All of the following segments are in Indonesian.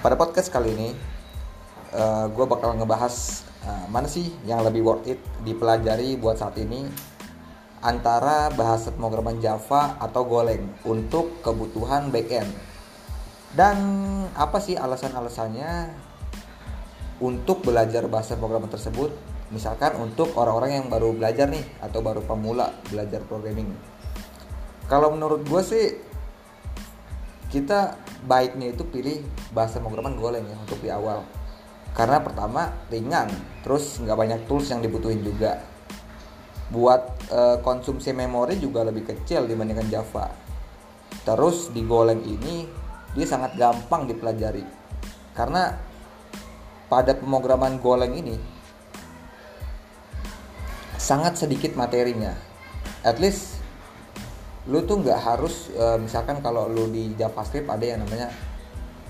pada podcast kali ini uh, gue bakal ngebahas uh, mana sih yang lebih worth it dipelajari buat saat ini antara bahasa pemrograman Java atau Golang untuk kebutuhan backend. Dan apa sih alasan-alasannya untuk belajar bahasa pemrograman tersebut? Misalkan untuk orang-orang yang baru belajar nih atau baru pemula belajar programming. Kalau menurut gue sih kita baiknya itu pilih bahasa pemrograman Golang ya untuk di awal. Karena pertama ringan terus nggak banyak tools yang dibutuhin juga. Buat e, konsumsi memori juga lebih kecil dibandingkan Java. Terus di Golang ini dia sangat gampang dipelajari. Karena pada pemrograman Golang ini sangat sedikit materinya. At least lu tuh nggak harus e, misalkan kalau lu di JavaScript ada yang namanya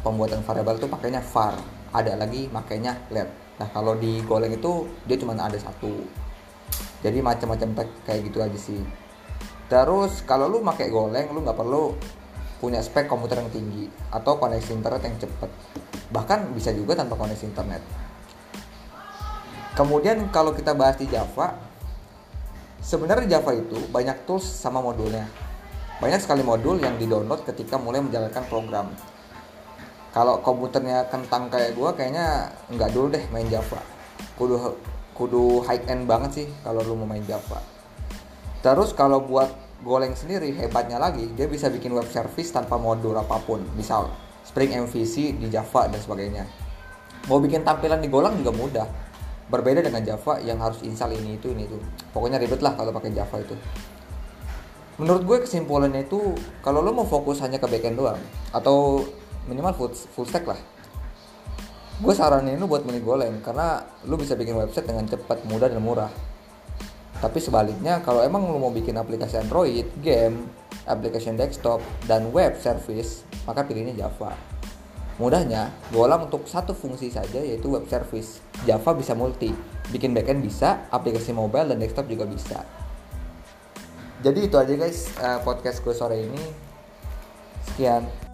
pembuatan variabel tuh pakainya var ada lagi makainya let. Nah kalau di Golang itu dia cuma ada satu. Jadi macam-macam kayak gitu aja sih. Terus kalau lu pakai Golang lu nggak perlu punya spek komputer yang tinggi atau koneksi internet yang cepat bahkan bisa juga tanpa koneksi internet. Kemudian kalau kita bahas di Java Sebenarnya Java itu banyak tools sama modulnya. Banyak sekali modul yang di-download ketika mulai menjalankan program. Kalau komputernya kentang kayak gue, kayaknya nggak dulu deh main Java. Kudu kudu high end banget sih kalau lu mau main Java. Terus kalau buat Golang sendiri hebatnya lagi, dia bisa bikin web service tanpa modul apa pun. Misal Spring MVC di Java dan sebagainya. Mau bikin tampilan di Golang juga mudah berbeda dengan Java yang harus install ini itu ini itu pokoknya ribet lah kalau pakai Java itu. Menurut gue kesimpulannya itu kalau lo mau fokus hanya ke backend doang atau minimal full, full stack lah gue saranin lo buat milih Golang karena lo bisa bikin website dengan cepat mudah dan murah. Tapi sebaliknya kalau emang lo mau bikin aplikasi Android, game, aplikasi desktop, dan web service, maka pilihnya Java. Mudahnya, Golang untuk satu fungsi saja yaitu web service. Java bisa multi, bikin backend bisa, aplikasi mobile dan desktop juga bisa. Jadi itu aja guys eh, podcast gue sore ini. Sekian.